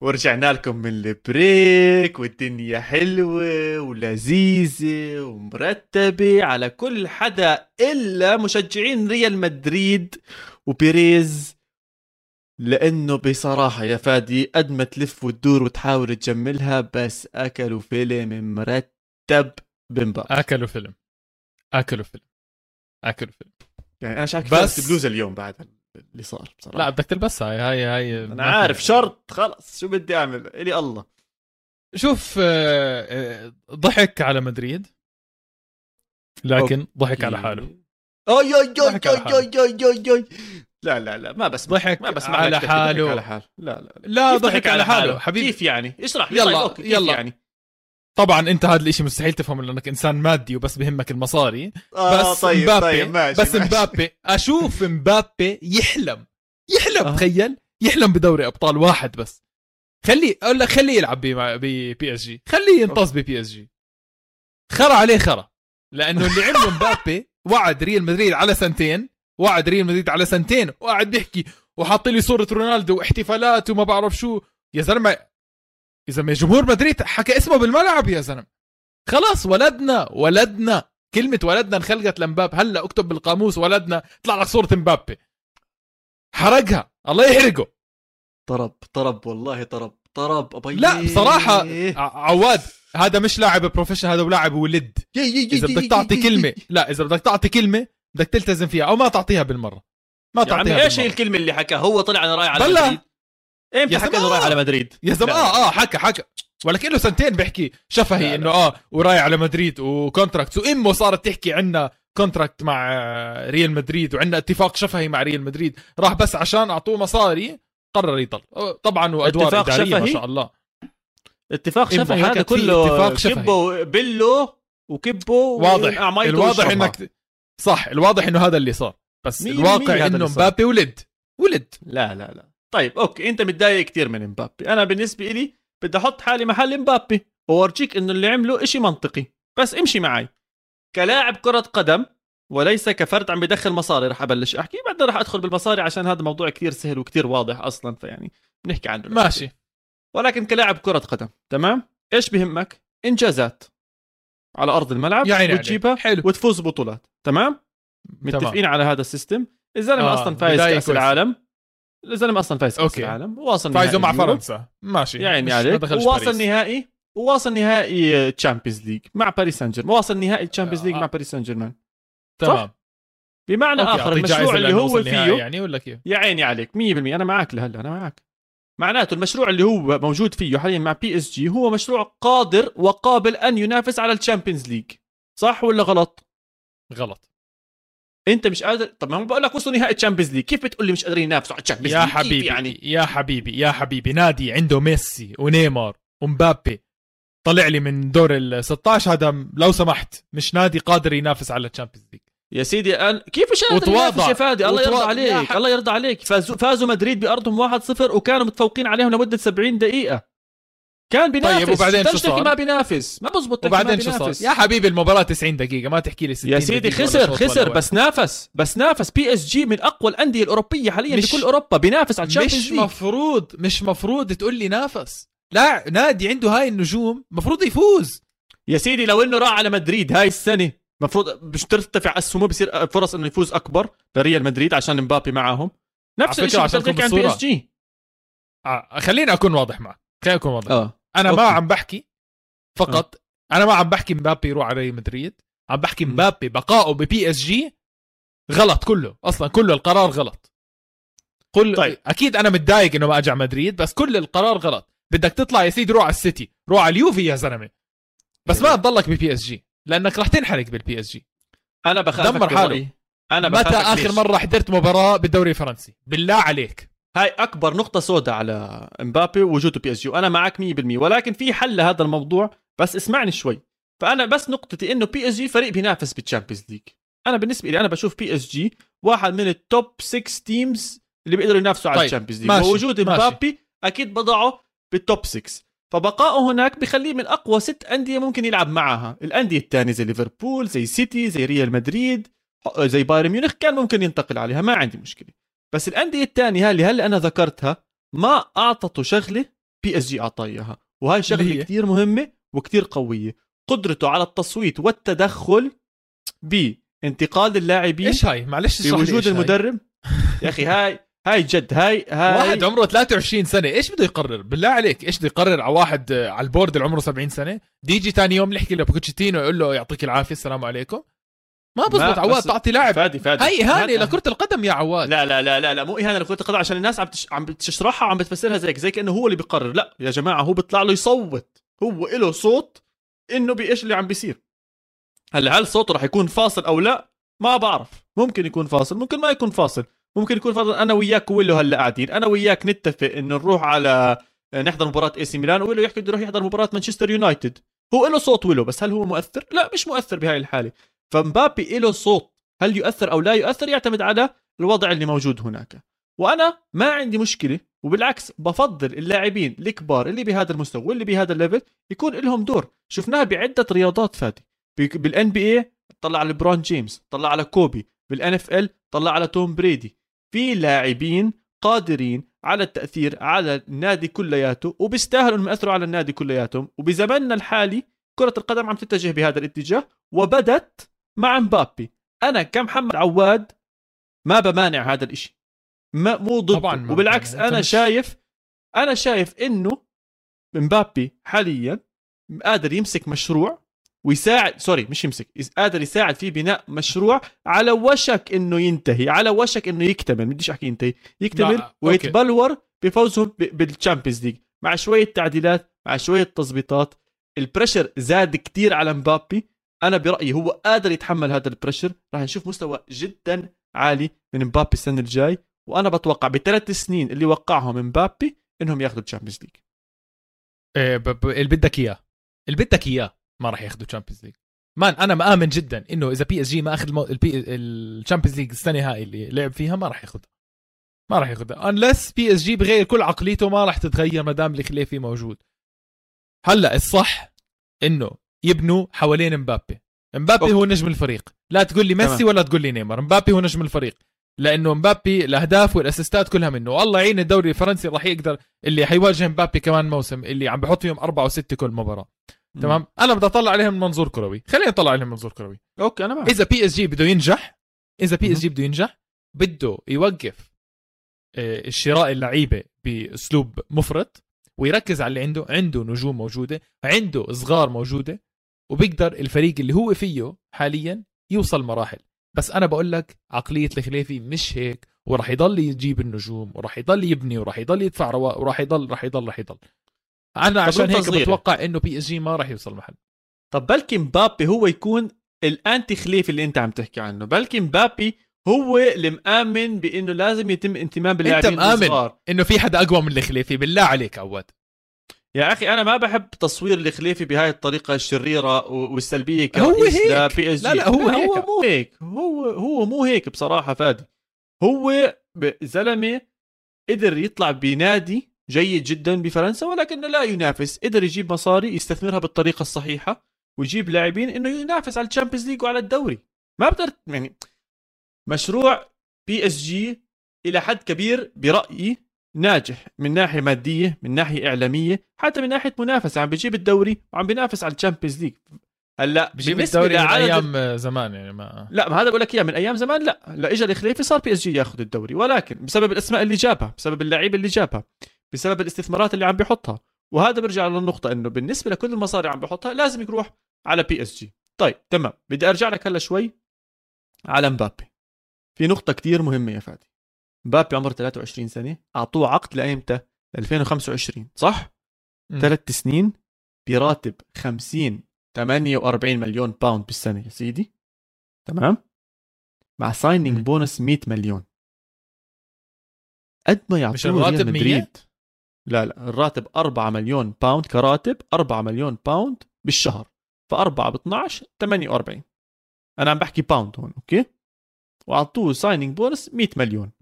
ورجعنا لكم من البريك والدنيا حلوة ولذيذة ومرتبة على كل حدا إلا مشجعين ريال مدريد وبيريز. لأنه بصراحة يا فادي قد ما تلف وتدور وتحاول تجملها بس أكلوا فيلم مرتب بمبا أكلوا فيلم. أكلوا فيلم. أكلوا فيلم. يعني أنا شايف بس- بلوزة اليوم بعد اللي صار بصراحة. لا بدك تلبسها. هاي هاي هاي أنا ما عارف شرط خلص شو بدي أعمل؟ إلي الله. شوف آه، آه، ضحك على مدريد. لكن ضحك على حاله. اي اي اي. اي اي اي لا لا لا ما بس ضحك ما بسمع على حاله. على حاله. لا لا لا لا كيف ضحك على حاله حبيبي. كيف يعني؟ اشرح لي. يلا، طيب okay، يلا. يعني؟ طبعا أنت هذا الإشي مستحيل تفهمه لأنك إنسان مادي وبس بهمك المصاري. آه بس طيب مبابي طيب ماشي بس ماشي. مبابي أشوف مبابي يحلم يحلم آه. تخيل يحلم بدوري أبطال واحد بس. خليه أقول لك خليه يلعب بـ PSG. خليه ينطز بـ PSG. خرا عليه خرا لأنه اللي عمله مبابي وعد ريال مدريد على سنتين وعد ريال مدريد على سنتين وقاعد بيحكي وحاط لي صورة رونالدو واحتفالات وما بعرف شو. يا زلمة يا زلمة جمهور مدريد حكى اسمه بالملعب يا زلمة. خلاص ولدنا ولدنا كلمة ولدنا انخلقت لمباب هلا اكتب بالقاموس ولدنا طلع لك صورة مبابي حرقها الله يحرقه. طرب طرب والله طرب طرب أبي. لا بصراحة ع- عواد هذا مش لاعب professional هذا لاعب ولد. إذا بدك تعطي كلمة لا إذا بدك تعطي كلمة بدك تلتزم فيها أو ما تعطيها بالمرة ما يا عمي تعطيها إيش هي. الكلمة اللي حكاها هو طلع أنا رايح على. مدريد إمتى حكى إنه. رايح على مدريد يا زلمه. آه آه حكى حكى ولكن له سنتين بيحكي شفهي. إنه آه وراي على مدريد و contract وإمه صارت تحكي عنا contract مع ريال مدريد وعندنا اتفاق شفهي مع ريال مدريد راح بس عشان أعطوه مصاري قرر يضل آه، طبعا وادوار اتفاق إدارية ما شفهي؟ شاء الله اتفاق شفهي هذا كله اتفاق شفهي. كبه بلو وكبه واضح الواضح. إنك صح الواضح إنه هذا اللي صار. بس بالمية الواقع هذا إنه. مبابي ولد. ولد. لا لا لا. طيب أوكي أنت متضايق كثير من مبابي. أنا بالنسبة لي بدي أحط حالي محل مبابي وأورجيك إنه اللي عمله إشي منطقي. بس امشي معي. كلاعب كرة قدم وليس كفرد عم بدخل مصاري رح أبلش أحكي. بعدين رح أدخل بالمصاري عشان هذا موضوع كثير سهل وكثير واضح أصلا فيعني بنحكي عنه ماشي. ولكن كلاعب كرة قدم تمام؟ إيش بهمك؟ إنجازات. على أرض الملعب يا عيني وتجيبها عليك. حلو. وتفوز بطولات. تمام؟ متفقين على هذا ال system. الزلمة آه، أصلا فايز كأس. العالم. الزلمة أصلا فايز كأس. العالم. وواصل فايزوا مع. فرنسا. ماشي. ما عليك. باريس. نهائي وواصل نهائي Champions League مع باريس سان جيرمان واصل نهائي Champions League آه. مع باريس سان جيرمان تمام. بمعنى آخر المشروع اللي هو فيه يعني ولا كيف؟ يا عيني عليك. 100% أنا معك لهلا أنا معك معناته المشروع اللي هو موجود فيه حاليا مع PSG هو مشروع قادر وقابل أن ينافس على ال Champions League. صح ولا غلط؟ غلط. أنت مش قادر؟ طب ما هو بقول لك وصلوا نهائي ال Champions League. كيف بتقول لي مش قادرين ينافسوا على ال Champions يا League؟ كيف حبيبي يعني؟ يا حبيبي يا حبيبي نادي عنده ميسي ونيمار ومبابي. طلع لي من دور ال 16 هذا لو سمحت مش نادي قادر ينافس على ال Champions League. يا سيدي أنا كيف قادر وتواضع. يا فادي؟ الله يرضى. عليك الله يرضى عليك. فازوا فازوا مدريد بأرضهم 1-0 وكانوا متفوقين عليهم لمدة 70 دقيقة. كان بينافس. طيب، وبعدين شو صار؟ ما بينافس. ما بزبط وبعدين شو صار. يا حبيبي المباراة 90 دقيقة ما تحكي لي 60 يا سيدي خسر خسر. بس نافس. بس نافس. PSG من أقوى الأندية الأوروبية حاليا بكل أوروبا. بينافس على ال Champions مش مفروض مش مفروض تقول لي نافس. لا نادي عنده هاي النجوم مفروض يفوز. يا سيدي لو إنه راح على مدريد هاي السنة المفروض مش ترتفع اسهمه بصير فرص إنه يفوز أكبر لريال مدريد عشان مبابي معاهم نفس الشيء عشان عن PSG خليني أكون واضح معك. خليني أكون واضح. آه أنا okay. ما عم بحكي فقط أنا ما عم بحكي مبابي يروح على ريال مدريد. عم بحكي. مبابي بقائه ب PSG غلط كله. أصلا كله القرار غلط. كل طيب. أكيد أنا متضايق إنه ما اجى مدريد بس كل القرار غلط. بدك تطلع يا سيدي روح على السيتي. روح على اليوفي يا زلمة. بس ما تضلك ب PSG لأنك رح تنحرق بال PSG أنا بخافك دمر. برأيي. أنا متى آخر ليش؟ مرة حضرت مباراة بالدوري الفرنسي بالله عليك هاي أكبر نقطة سوداء على إمبابي وجوده PSG وأنا معك 100% ولكن في حل لهذا الموضوع بس اسمعني شوي فأنا بس نقطتي إنه PSG فريق بينافس بال Champions League أنا بالنسبة لي أنا بشوف PSG واحد من ال top 6 teams اللي بيقدروا ينافسوا على طيب، ال Champions League ووجود. إمبابي أكيد بضعه بال top 6 فبقائه هناك بخليه من أقوى ست أندية ممكن يلعب معها. الأندية الثانية زي ليفربول زي سيتي زي ريال مدريد زي بايرن ميونخ كان ممكن ينتقل عليها ما عندي مشكلة. بس الأندية الثانية اللي هلا أنا ذكرتها؟ ما أعطته شغلة PSG اعطاه اياها وهاي اللي شغله؟ كثير مهمة وكثير قوية. قدرته على التصويت والتدخل بانتقال اللاعبين إيش هاي؟ معلش بوجود إيش هاي؟ المدرب. يا أخي هاي هاي جد هاي هاي واحد عمره 23 سنة إيش بده يقرر؟ بالله عليك إيش بده يقرر على واحد آه، على ال board اللي عمره 70 سنة؟ دي يجي ثاني يوم يحكي لبوكيتينو يقول له يعطيك العافية السلام عليكم. ما بزبط عواد تعطي لاعب. فادي فادي. هاي اهانه لكرة القدم يا عواد. لا لا لا لا لا مو اهانه لكرة القدم عشان الناس عم تش... عم بتشرحها وعم بتفسرها زيك زي كانه هو اللي بيقرر. لا يا جماعة هو بيطلع له يصوت. هو له صوت إنه بإيش اللي عم بيصير. هلأ هل صوته رح يكون فاصل أو لا؟ ما بعرف. ممكن يكون فاصل ممكن ما يكون فاصل. ممكن يكون فاصل أنا وياك ويلو هلأ قاعدين. أنا وياك نتفق إنه نروح على نحضر مباراة إي سي ميلان ويلو يحكي بده يروح يحضر مباراة مانشستر يونايتد. هو له صوت ويلو بس هل هو مؤثر؟ لا مش مؤثر بهاي الحالة. فمبابي له صوت. هل يؤثر أو لا يؤثر يعتمد على الوضع اللي موجود هناك. وأنا ما عندي مشكلة وبالعكس بفضل اللاعبين الكبار اللي بهذا المستوى واللي بهذا ال level يكون لهم دور. شفناها بعدة رياضات فادي. بال NBA طلع على ليبرون جيمس طلع على كوبي. بال NFL طلع على توم بريدي. في لاعبين قادرين على التأثير على النادي كلياته وبيستاهلوا انهم يأثروا على النادي كلياتهم. وبزمننا الحالي كرة القدم عم تتجه بهذا الاتجاه وبدت مع مبابي. أنا كمحمد عواد ما بمانع هذا الإشي. ما مو ضد طبعاً وبالعكس أنا شايف أنا شايف إنه مبابي حاليا قادر يمسك مشروع ويساعد sorry مش يمسك قادر يساعد في بناء مشروع على وشك إنه ينتهي على وشك إنه يكتمل بديش أحكي ينتهي يكتمل. ويتبلور بفوزهم بال Champions League مع شوية تعديلات مع شوية تظبيطات. ال pressure زاد كتير على مبابي. أنا برأيي هو قادر يتحمل هذا ال pressure راح نشوف مستوى جدا عالي من مبابي السنة الجاي وأنا بتوقع بثلاث سنين اللي وقعهم مبابي إنهم ياخذوا ال Champions League اللي بدك إياه اللي بدك إياه. ما راح ياخذوا Champions League man أنا مآمن جدا إنه إذا PSG ما أخذ المو... ال Champions League السنة هاي اللي لعب فيها ما راح ياخذها ما راح ياخذها unless PSG بغير كل عقليته ما راح تتغير ما دام الخليفي موجود. هلأ الصح إنه يبنوا حوالين مبابي. مبابي. هو نجم الفريق. لا تقول لي ميسي. ولا تقول لي نيمار. مبابي هو نجم الفريق. لأنه مبابي الأهداف والأسيستات كلها منه. والله يعين الدوري الفرنسي راح يقدر اللي حيواجه مبابي كمان موسم اللي عم بحط فيهم أربعة وستة كل مباراة. تمام؟ أنا بدي أطلع عليهم من منظور كروي. خليني أطلع عليهم من منظور كروي. okay أنا معك. إذا PSG بده ينجح إذا PSG بده ينجح بده يوقف آه، الشراء اللعيبة بأسلوب مفرط ويركز على اللي عنده. عنده نجوم موجودة عنده صغار موجودة وبيقدر الفريق اللي هو فيه حاليا يوصل مراحل. بس أنا بقول لك عقلية الخليفي مش هيك وراح يضل يجيب النجوم وراح يضل يبني وراح يضل يدفع رواتب وراح يضل راح يضل راح يضل. أنا عشان هيك صغيرة. بتوقع إنه PSG ما راح يوصل محل طب بلكي مبابي هو يكون ال anti خليفي اللي أنت عم تحكي عنه بلكي مبابي هو اللي مآمن بإنه لازم يتم اهتمام باللاعبين مآمن. الصغار إنه في حدا أقوى من الخليفي بالله عليك عواد يا أخي أنا ما بحب تصوير الخليفي بهاي الطريقة الشريرة والسلبية هو كرئيس. ل PSG لا، لا، هو هيك. هو مو هيك هو هو مو هيك بصراحة فادي هو زلمه قدر يطلع بنادي جيد جدا بفرنسا ولكنه لا ينافس. قدر يجيب مصاري يستثمرها بالطريقة الصحيحة ويجيب لاعبين إنه ينافس على ال Champions League وعلى الدوري. ما بقدر يعني مشروع PSG إلى حد كبير برأيي ناجح من ناحية مادية من ناحية إعلامية حتى من ناحية منافسة. عم بيجيب الدوري وعم بينافس على ال Champions League هلأ بجيب الدوري من أيام زمان يعني ما لا ما هذا بقول لك إياه من أيام زمان لا. لا اجى الخليفي صار PSG ياخذ الدوري ولكن بسبب الأسماء اللي جابها بسبب اللعيبه اللي جابها. بسبب الاستثمارات اللي عم بيحطها. وهذا بيرجع للنقطة إنه بالنسبة لكل المصاري عم بيحطها لازم يروح على PSG طيب تمام. بدي أرجع لك هلا شوي على مبابي. في نقطة كتير مهمة يا فادي. مبابي عمره 23 سنة أعطوه عقد لأيمتى؟ 2025 صح. ثلاث سنين براتب 50 48 مليون pound بالسنة يا سيدي. تمام؟ مع signing bonus 100 مليون. قد ما يعطوه ريال 100 مدريد. لا لا الراتب 4 مليون pound كراتب 4 مليون pound بالشهر ف4 ب 12 48 أنا عم بحكي pound هون okay؟ واعطوه signing bonus 100 مليون.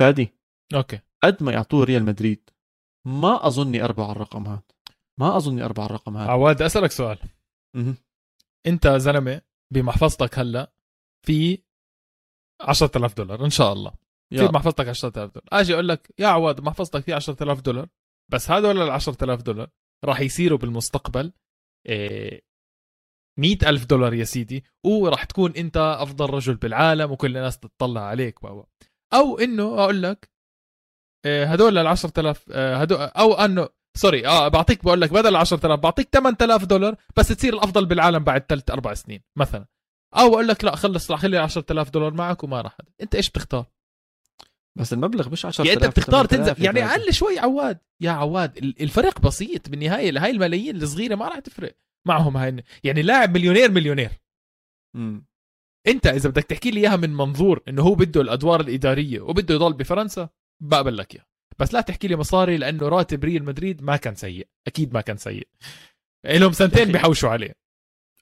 فادي. أوكي. قد ما يعطوه ريال مدريد. ما أظني أربع على الرقم هذا ما أظني أربع على الرقم هذا عواد أسألك سؤال. مهم. أنت زلمة بمحفظتك هلأ في 10000 في إن شاء الله. في يا. بمحفظتك 10000 دولار. أجي أقول لك يا عواد محفظتك في 10000 دولار. بس هذول ال 10000 دولار؟ راح يصيروا بالمستقبل مئة ألف دولار يا سيدي وراح تكون أنت أفضل رجل بالعالم وكل الناس تطلع عليك و أو إنه أقول لك آه، هدول ال 10000 آه، هدول أو أنه sorry آه بعطيك بقول لك بدل 10000 بعطيك 8000 دولار بس تصير الأفضل بالعالم بعد ثلاث أربع سنين مثلا. أو أقول لك لا خلص راح خلي 10000 دولار معك وما راح أنت إيش بتختار؟ بس المبلغ مش 10000 يعني انت بتختار تنزل. يعني أقل شوي عواد. يا عواد الفريق بسيط بالنهاية هاي الملايين الصغيرة ما راح تفرق معهم هاي يعني لاعب مليونير مليونير. امم انت إذا بدك تحكي لي إياها من منظور إنه هو بده الأدوار الإدارية وبده يضل بفرنسا بقبل لك إياها. بس لا تحكي لي مصاري لأنه راتب ريال مدريد ما كان سيء. أكيد ما كان سيء. لهم سنتين بيحوشوا عليه.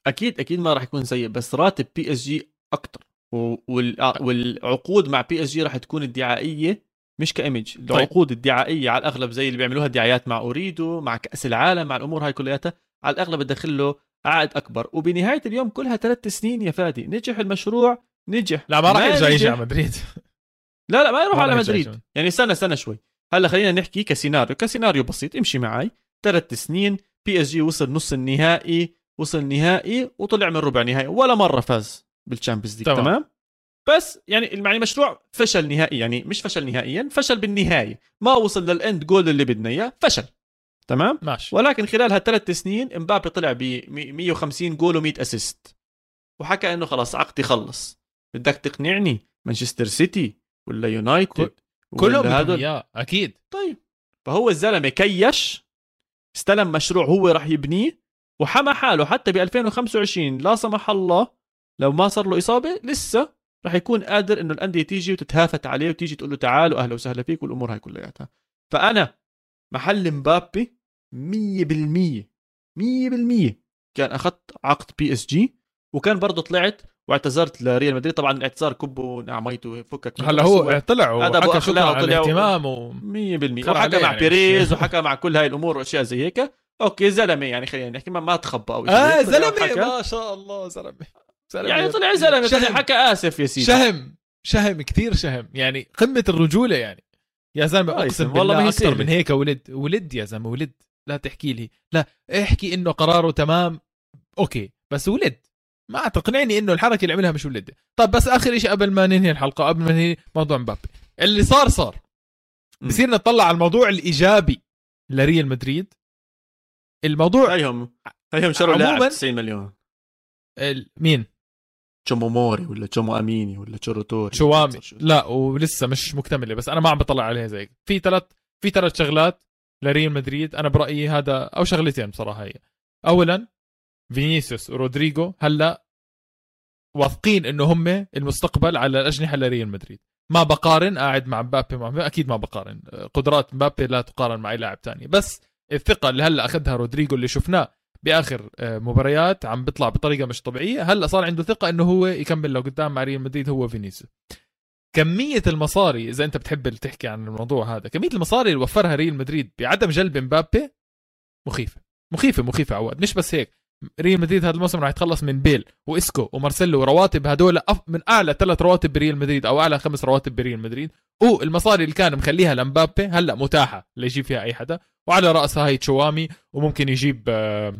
أكيد أكيد ما راح يكون سيء بس راتب PSG أكثر والعقود مع PSG راح تكون الدعائيه مش ك image. طيب. العقود الدعائيه على الأغلب زي اللي بيعملوها الدعايات مع Ooredoo مع كأس العالم مع الأمور هاي كلياتها على الأغلب تدخل له عائد أكبر. وبنهاية اليوم كلها ثلاث سنين يا فادي. نجح المشروع نجح. لا ما راح يرجع يجي على مدريد. لا لا ما يروح على مدريد. يعني استنى استنى شوي. هلا خلينا نحكي كسيناريو. كسيناريو بسيط. امشي معي ثلاث سنين PSG وصل نص النهائي وصل نهائي وطلع من ربع نهائي. ولا مرة فاز. بال Champions League تمام. تمام؟ بس يعني يعني المشروع فشل نهائي يعني مش فشل نهائيا فشل بالنهايه ما وصل لل end goal اللي بدنا إياه فشل. تمام؟ ماشي. ولكن خلال هالثلاث سنين مبابي طلع ب 150 جول و100 assist وحكى إنه خلاص عقدي خلص. بدك تقنعني؟ مانشستر سيتي ولا يونايتد كلهم إياه أكيد. طيب. فهو الزلمة كيش استلم مشروع هو راح يبنيه وحمى حاله حتى ب 2025 لا سمح الله لو ما صار له إصابة لسه راح يكون قادر إنه الأندية تيجي وتتهافت عليه وتيجي تقول له تعال واهلا وسهلا فيك والأمور هاي كلياتها فأنا محل مبابي 100% 100% كان أخذت عقد PSG وكان برضه طلعت واعتذرت لريال مدريد. طبعا الاعتذار كبه نعميته فكك هلا هو طلع وحكى شكرا على الاهتمام و... 100% وحكى مع يعني بيريز وحكى مع كل هاي الأمور وأشياء زي هيك. okay زلمة يعني خلينا نحكي ما, ما تخبى أو شيء آه زلمة ما شاء الله زلمة. يعني طلع زلمه شهم. حكى آسف يا سيدي. شهم شهم كثير شهم. يعني قمة الرجولة يعني. يا زلمة أقسم والله ما أكثر من هيك ولد. ولد يا زلمة ولد. لا تحكي لي. لا احكي إنه قراره تمام. أوكي. بس ولد. ما تقنعني إنه الحركة اللي عملها مش ولد. طيب بس آخر شيء قبل ما ننهي الحلقة قبل ما ننهي موضوع مبابي. اللي صار صار. بصير نطلع على الموضوع الإيجابي لريال مدريد. الموضوع هيهم هيهم شروا لاعب 90 مليون. مين؟ تشومو موري ولا تشومو أميني ولا تشوروتوري شوامي. لا ولسه مش مكتملة بس أنا ما عم بطلع عليها زي في ثلاث في ثلاث شغلات لريال مدريد. أنا برأيي هذا أو شغلتين بصراحة هي. اولا فينيسيوس ورودريجو هلأ واثقين إنه هم المستقبل على الأجنحة لريال مدريد. ما بقارن قاعد مع مبابي مع أكيد ما بقارن. قدرات مبابي لا تقارن مع أي لاعب ثاني بس الثقة اللي هلأ أخذها رودريجو اللي شفناه بآخر آه، مباريات عم بيطلع بطريقة مش طبيعية. هلأ صار عنده ثقة إنه هو يكمل لقدام مع ريال مدريد هو فينيسيوس. كمية المصاري إذا أنت بتحب تحكي عن الموضوع هذا كمية المصاري اللي وفرها ريال مدريد بعدم جلب مبابي مخيفة. مخيفة مخيفة عواد. مش بس هيك. ريال مدريد هذا الموسم راح يتخلص من بيل وإسكو ومارسيلو ورواتب هدول من أعلى ثلاث رواتب بريال مدريد أو أعلى خمس رواتب بريال مدريد. والمصاري اللي كان مخليها لمبابي هلأ متاحة ليجيب فيها أي حدا. وعلى رأسها هي تشوامي وممكن يجيب آه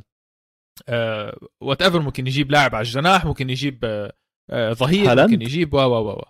what آه، ever ممكن يجيب لاعب على الجناح ممكن يجيب آه, آه، ظهير هلند. ممكن يجيب و و و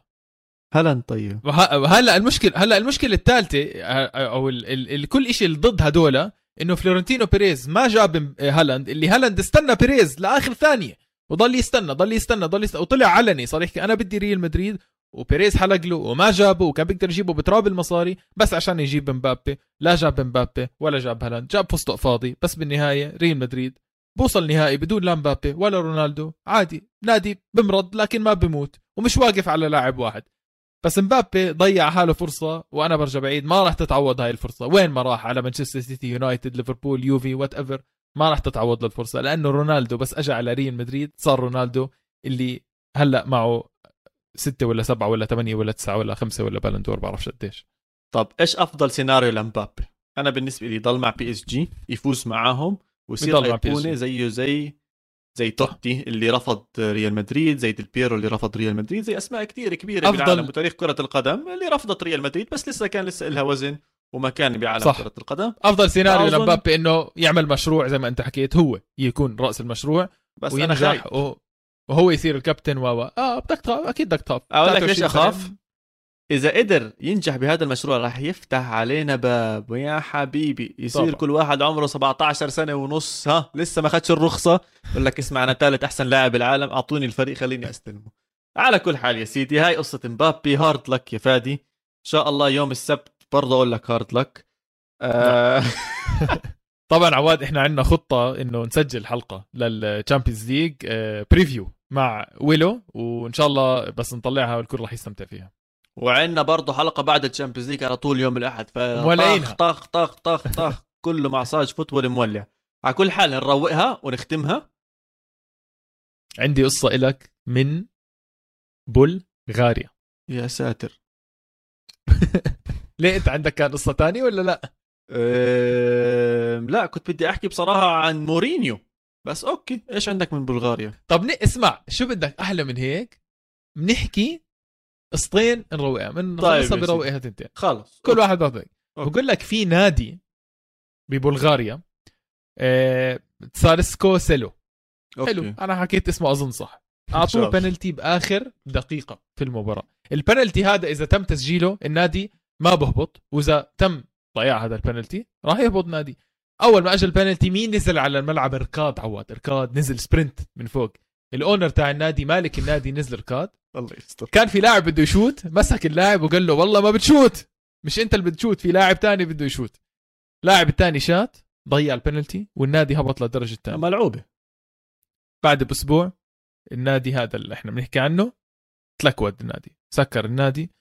هلا طيب. هلا المشكلة هلا المشكلة الثالثة أو ال ال ال كل شيء ضد هدول إنه فلورنتينو بيريز ما جاب هالاند. اللي هالاند استنى بيريز لآخر ثانية وضل يستنى ضل يستنى ضل يستنى وطلع علني. صار يحكي أنا بدي ريال مدريد وبيريز حلق له وما جابه وكان بيقدر يجيبه بتراب المصاري بس عشان يجيب مبابي. لا جاب مبابي ولا جاب هالاند جاب فستق فاضي. بس بالنهاية ريال مدريد بوصل نهائي بدون لا مبابي ولا رونالدو عادي نادي بمرض لكن ما بموت ومش واقف على لاعب واحد. بس مبابي ضيع حاله فرصة وأنا برجع بعيد ما راح تتعوض هاي الفرصة. وين ما راح على مانشستر سيتي يونايتد ليفربول يوفي whatever ما راح تتعوض الفرصه لأنه رونالدو بس أجى على ريال مدريد صار رونالدو اللي هلأ معه ستة ولا سبعة ولا ثمانية ولا تسعة ولا خمسة ولا بالندور بعرفش قديش. طب إيش أفضل سيناريو لمبابي؟ أنا بالنسبة لي ضل مع PSG يفوز معاهم ويصير ايقونه زيه زي زي توتي اللي رفض ريال مدريد زي ديل بيرو اللي رفض ريال مدريد زي أسماء كثير كبيرة أفضل... بالعالم وتاريخ كرة القدم اللي رفضت ريال مدريد بس لسه كان لسه لها وزن ومكان بعالم صح. كرة القدم أفضل سيناريو أظن- لمبابي إنه يعمل مشروع زي ما أنت حكيت هو يكون رأس المشروع بس وينجح و- وهو يصير الكابتن و آه بدك تخاف أكيد بدك تخاف أقول لك ليش 23 أخاف. إذا قدر ينجح بهذا المشروع راح يفتح علينا باب. ويا حبيبي يصير طبعا. كل واحد عمره 17 سنة ونص. ها لسه ما اخذش الرخصة. يقول لك اسمع أنا ثالث أحسن لاعب بالعالم أعطوني الفريق خليني أستلمه. على كل حال يا سيدي هاي قصة مبابي. hard luck يا فادي. إن شاء الله يوم السبت برضه أقول لك hard luck آه. طبعا عواد إحنا عندنا خطة إنه نسجل حلقة لل Champions League preview مع ويلو. وإن شاء الله بس نطلعها والكل راح يستمتع فيها. وعندنا برضه حلقة بعد ال Champions League على طول يوم الأحد. مولعينها. طخ طخ طخ طخ طخ كله مع صاج football مولع. على كل حال نروقها ونختمها. عندي قصة إلك من بلغاريا يا ساتر. ليه أنت عندك كان قصة تانية ولا لا. لا كنت بدي أحكي بصراحة عن مورينيو. بس okay إيش عندك من بلغاريا؟ طب اسمع شو بدك؟ أحلى من هيك. بنحكي قصتين نروقها من طيب بروقها تنتين. خلص كل واحد بياخذ. بقول لك في نادي ببلغاريا آه تسارسكو سيلو. okay. حلو أنا حكيت اسمه أظن صح. أعطوه بنالتي بآخر دقيقة في المباراة. البنالتي هذا إذا تم تسجيله النادي ما بهبط. وإذا تم ضياع هذا البنالتي راح يهبط نادي. أول ما أجى البنالتي مين نزل على الملعب؟ ركاد عواد ركاد نزل sprint من فوق. الأونر تاع النادي مالك النادي نزل ركاد. الله يستر. كان في لاعب بده يشوت مسك اللاعب وقال له والله ما بتشوت. مش أنت اللي بتشوت في لاعب تاني بده يشوت. لاعب الثاني شات ضيع البنالتي والنادي هبط للدرجة الثانية ملعوبة. بعد بأسبوع النادي هذا اللي إحنا بنحكي عنه تلكود النادي. سكر النادي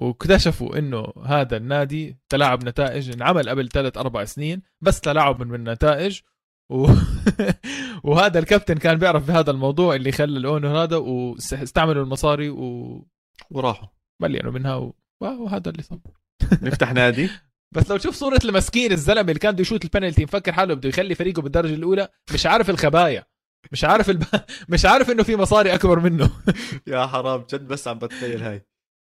واكتشفوا إنه هذا النادي تلاعب نتائج انعمل قبل ثلاث أربع سنين بس تلاعب من النتائج و... وهذا الكابتن كان بيعرف بهذا الموضوع اللي خلى ال owner هذا واستعملوا المصاري ومليانوا وراحوا. منها و... وهذا اللي صار. نفتح نادي. بس لو تشوف صورة المسكين الزلمة اللي كان بده يشوت البنالتي مفكر حاله بده يخلي فريقه بالدرجة الأولى. مش عارف الخبايا. مش عارف الب... مش عارف إنه في مصاري أكبر منه. يا حرام جد بس عم بتخيل هاي.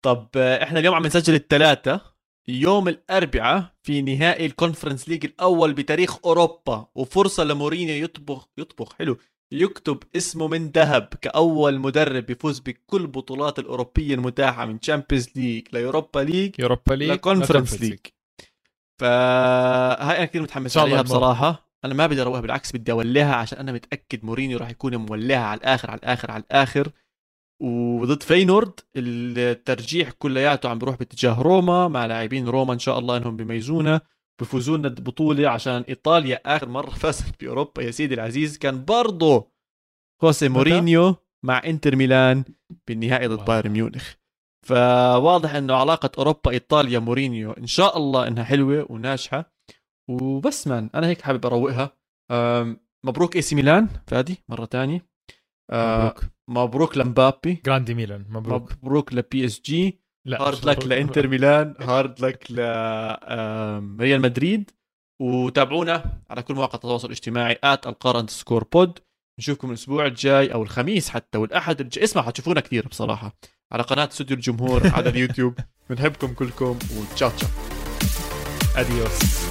طب إحنا اليوم عم نسجل الثلاثة يوم الأربعاء في نهائي ال Conference League الأول بتاريخ أوروبا وفرصة لمورينيو يطبخ يطبخ حلو يكتب اسمه من ذهب كأول مدرب يفوز بكل بطولات الأوروبية المتاحة من Champions League ل Europa League Europa League ل Conference League فهاي أنا كثير متحمس عليها. بصراحة. أنا ما بدي أروقها بالعكس بدي أوليها عشان أنا متأكد مورينيو راح يكون موليها على الآخر على الآخر على الآخر. وضد فينورد الترجيح كلياته عم بيروح باتجاه روما مع لاعبين روما إن شاء الله إنهم بيميزونا بيفوزوا لنا البطوله عشان إيطاليا آخر مرة فازت بأوروبا. يا سيدي العزيز كان برضه خوسي مورينيو مع إنتر ميلان بالنهائي ضد. بايرن ميونخ. فواضح إنه علاقة أوروبا إيطاليا مورينيو إن شاء الله إنها حلوة وناجحة. وبس man أنا هيك حابب أروقها. مبروك AC Milan فادي مرة تانية. أه، مبروك. مبروك لمبابي. grande ميلان مبروك. مبروك ل PSG لا hard luck. لإنتر ميلان hard luck لريال مدريد. وتابعونا على كل مواقع التواصل الاجتماعي at القرن Score Pod نشوفكم الأسبوع الجاي أو الخميس حتى والأحد. الجاي اسمع حتشوفونا كثير بصراحة. على قناة استوديو الجمهور على اليوتيوب. بنحبكم كلكم وتشاو تشاو. اديوس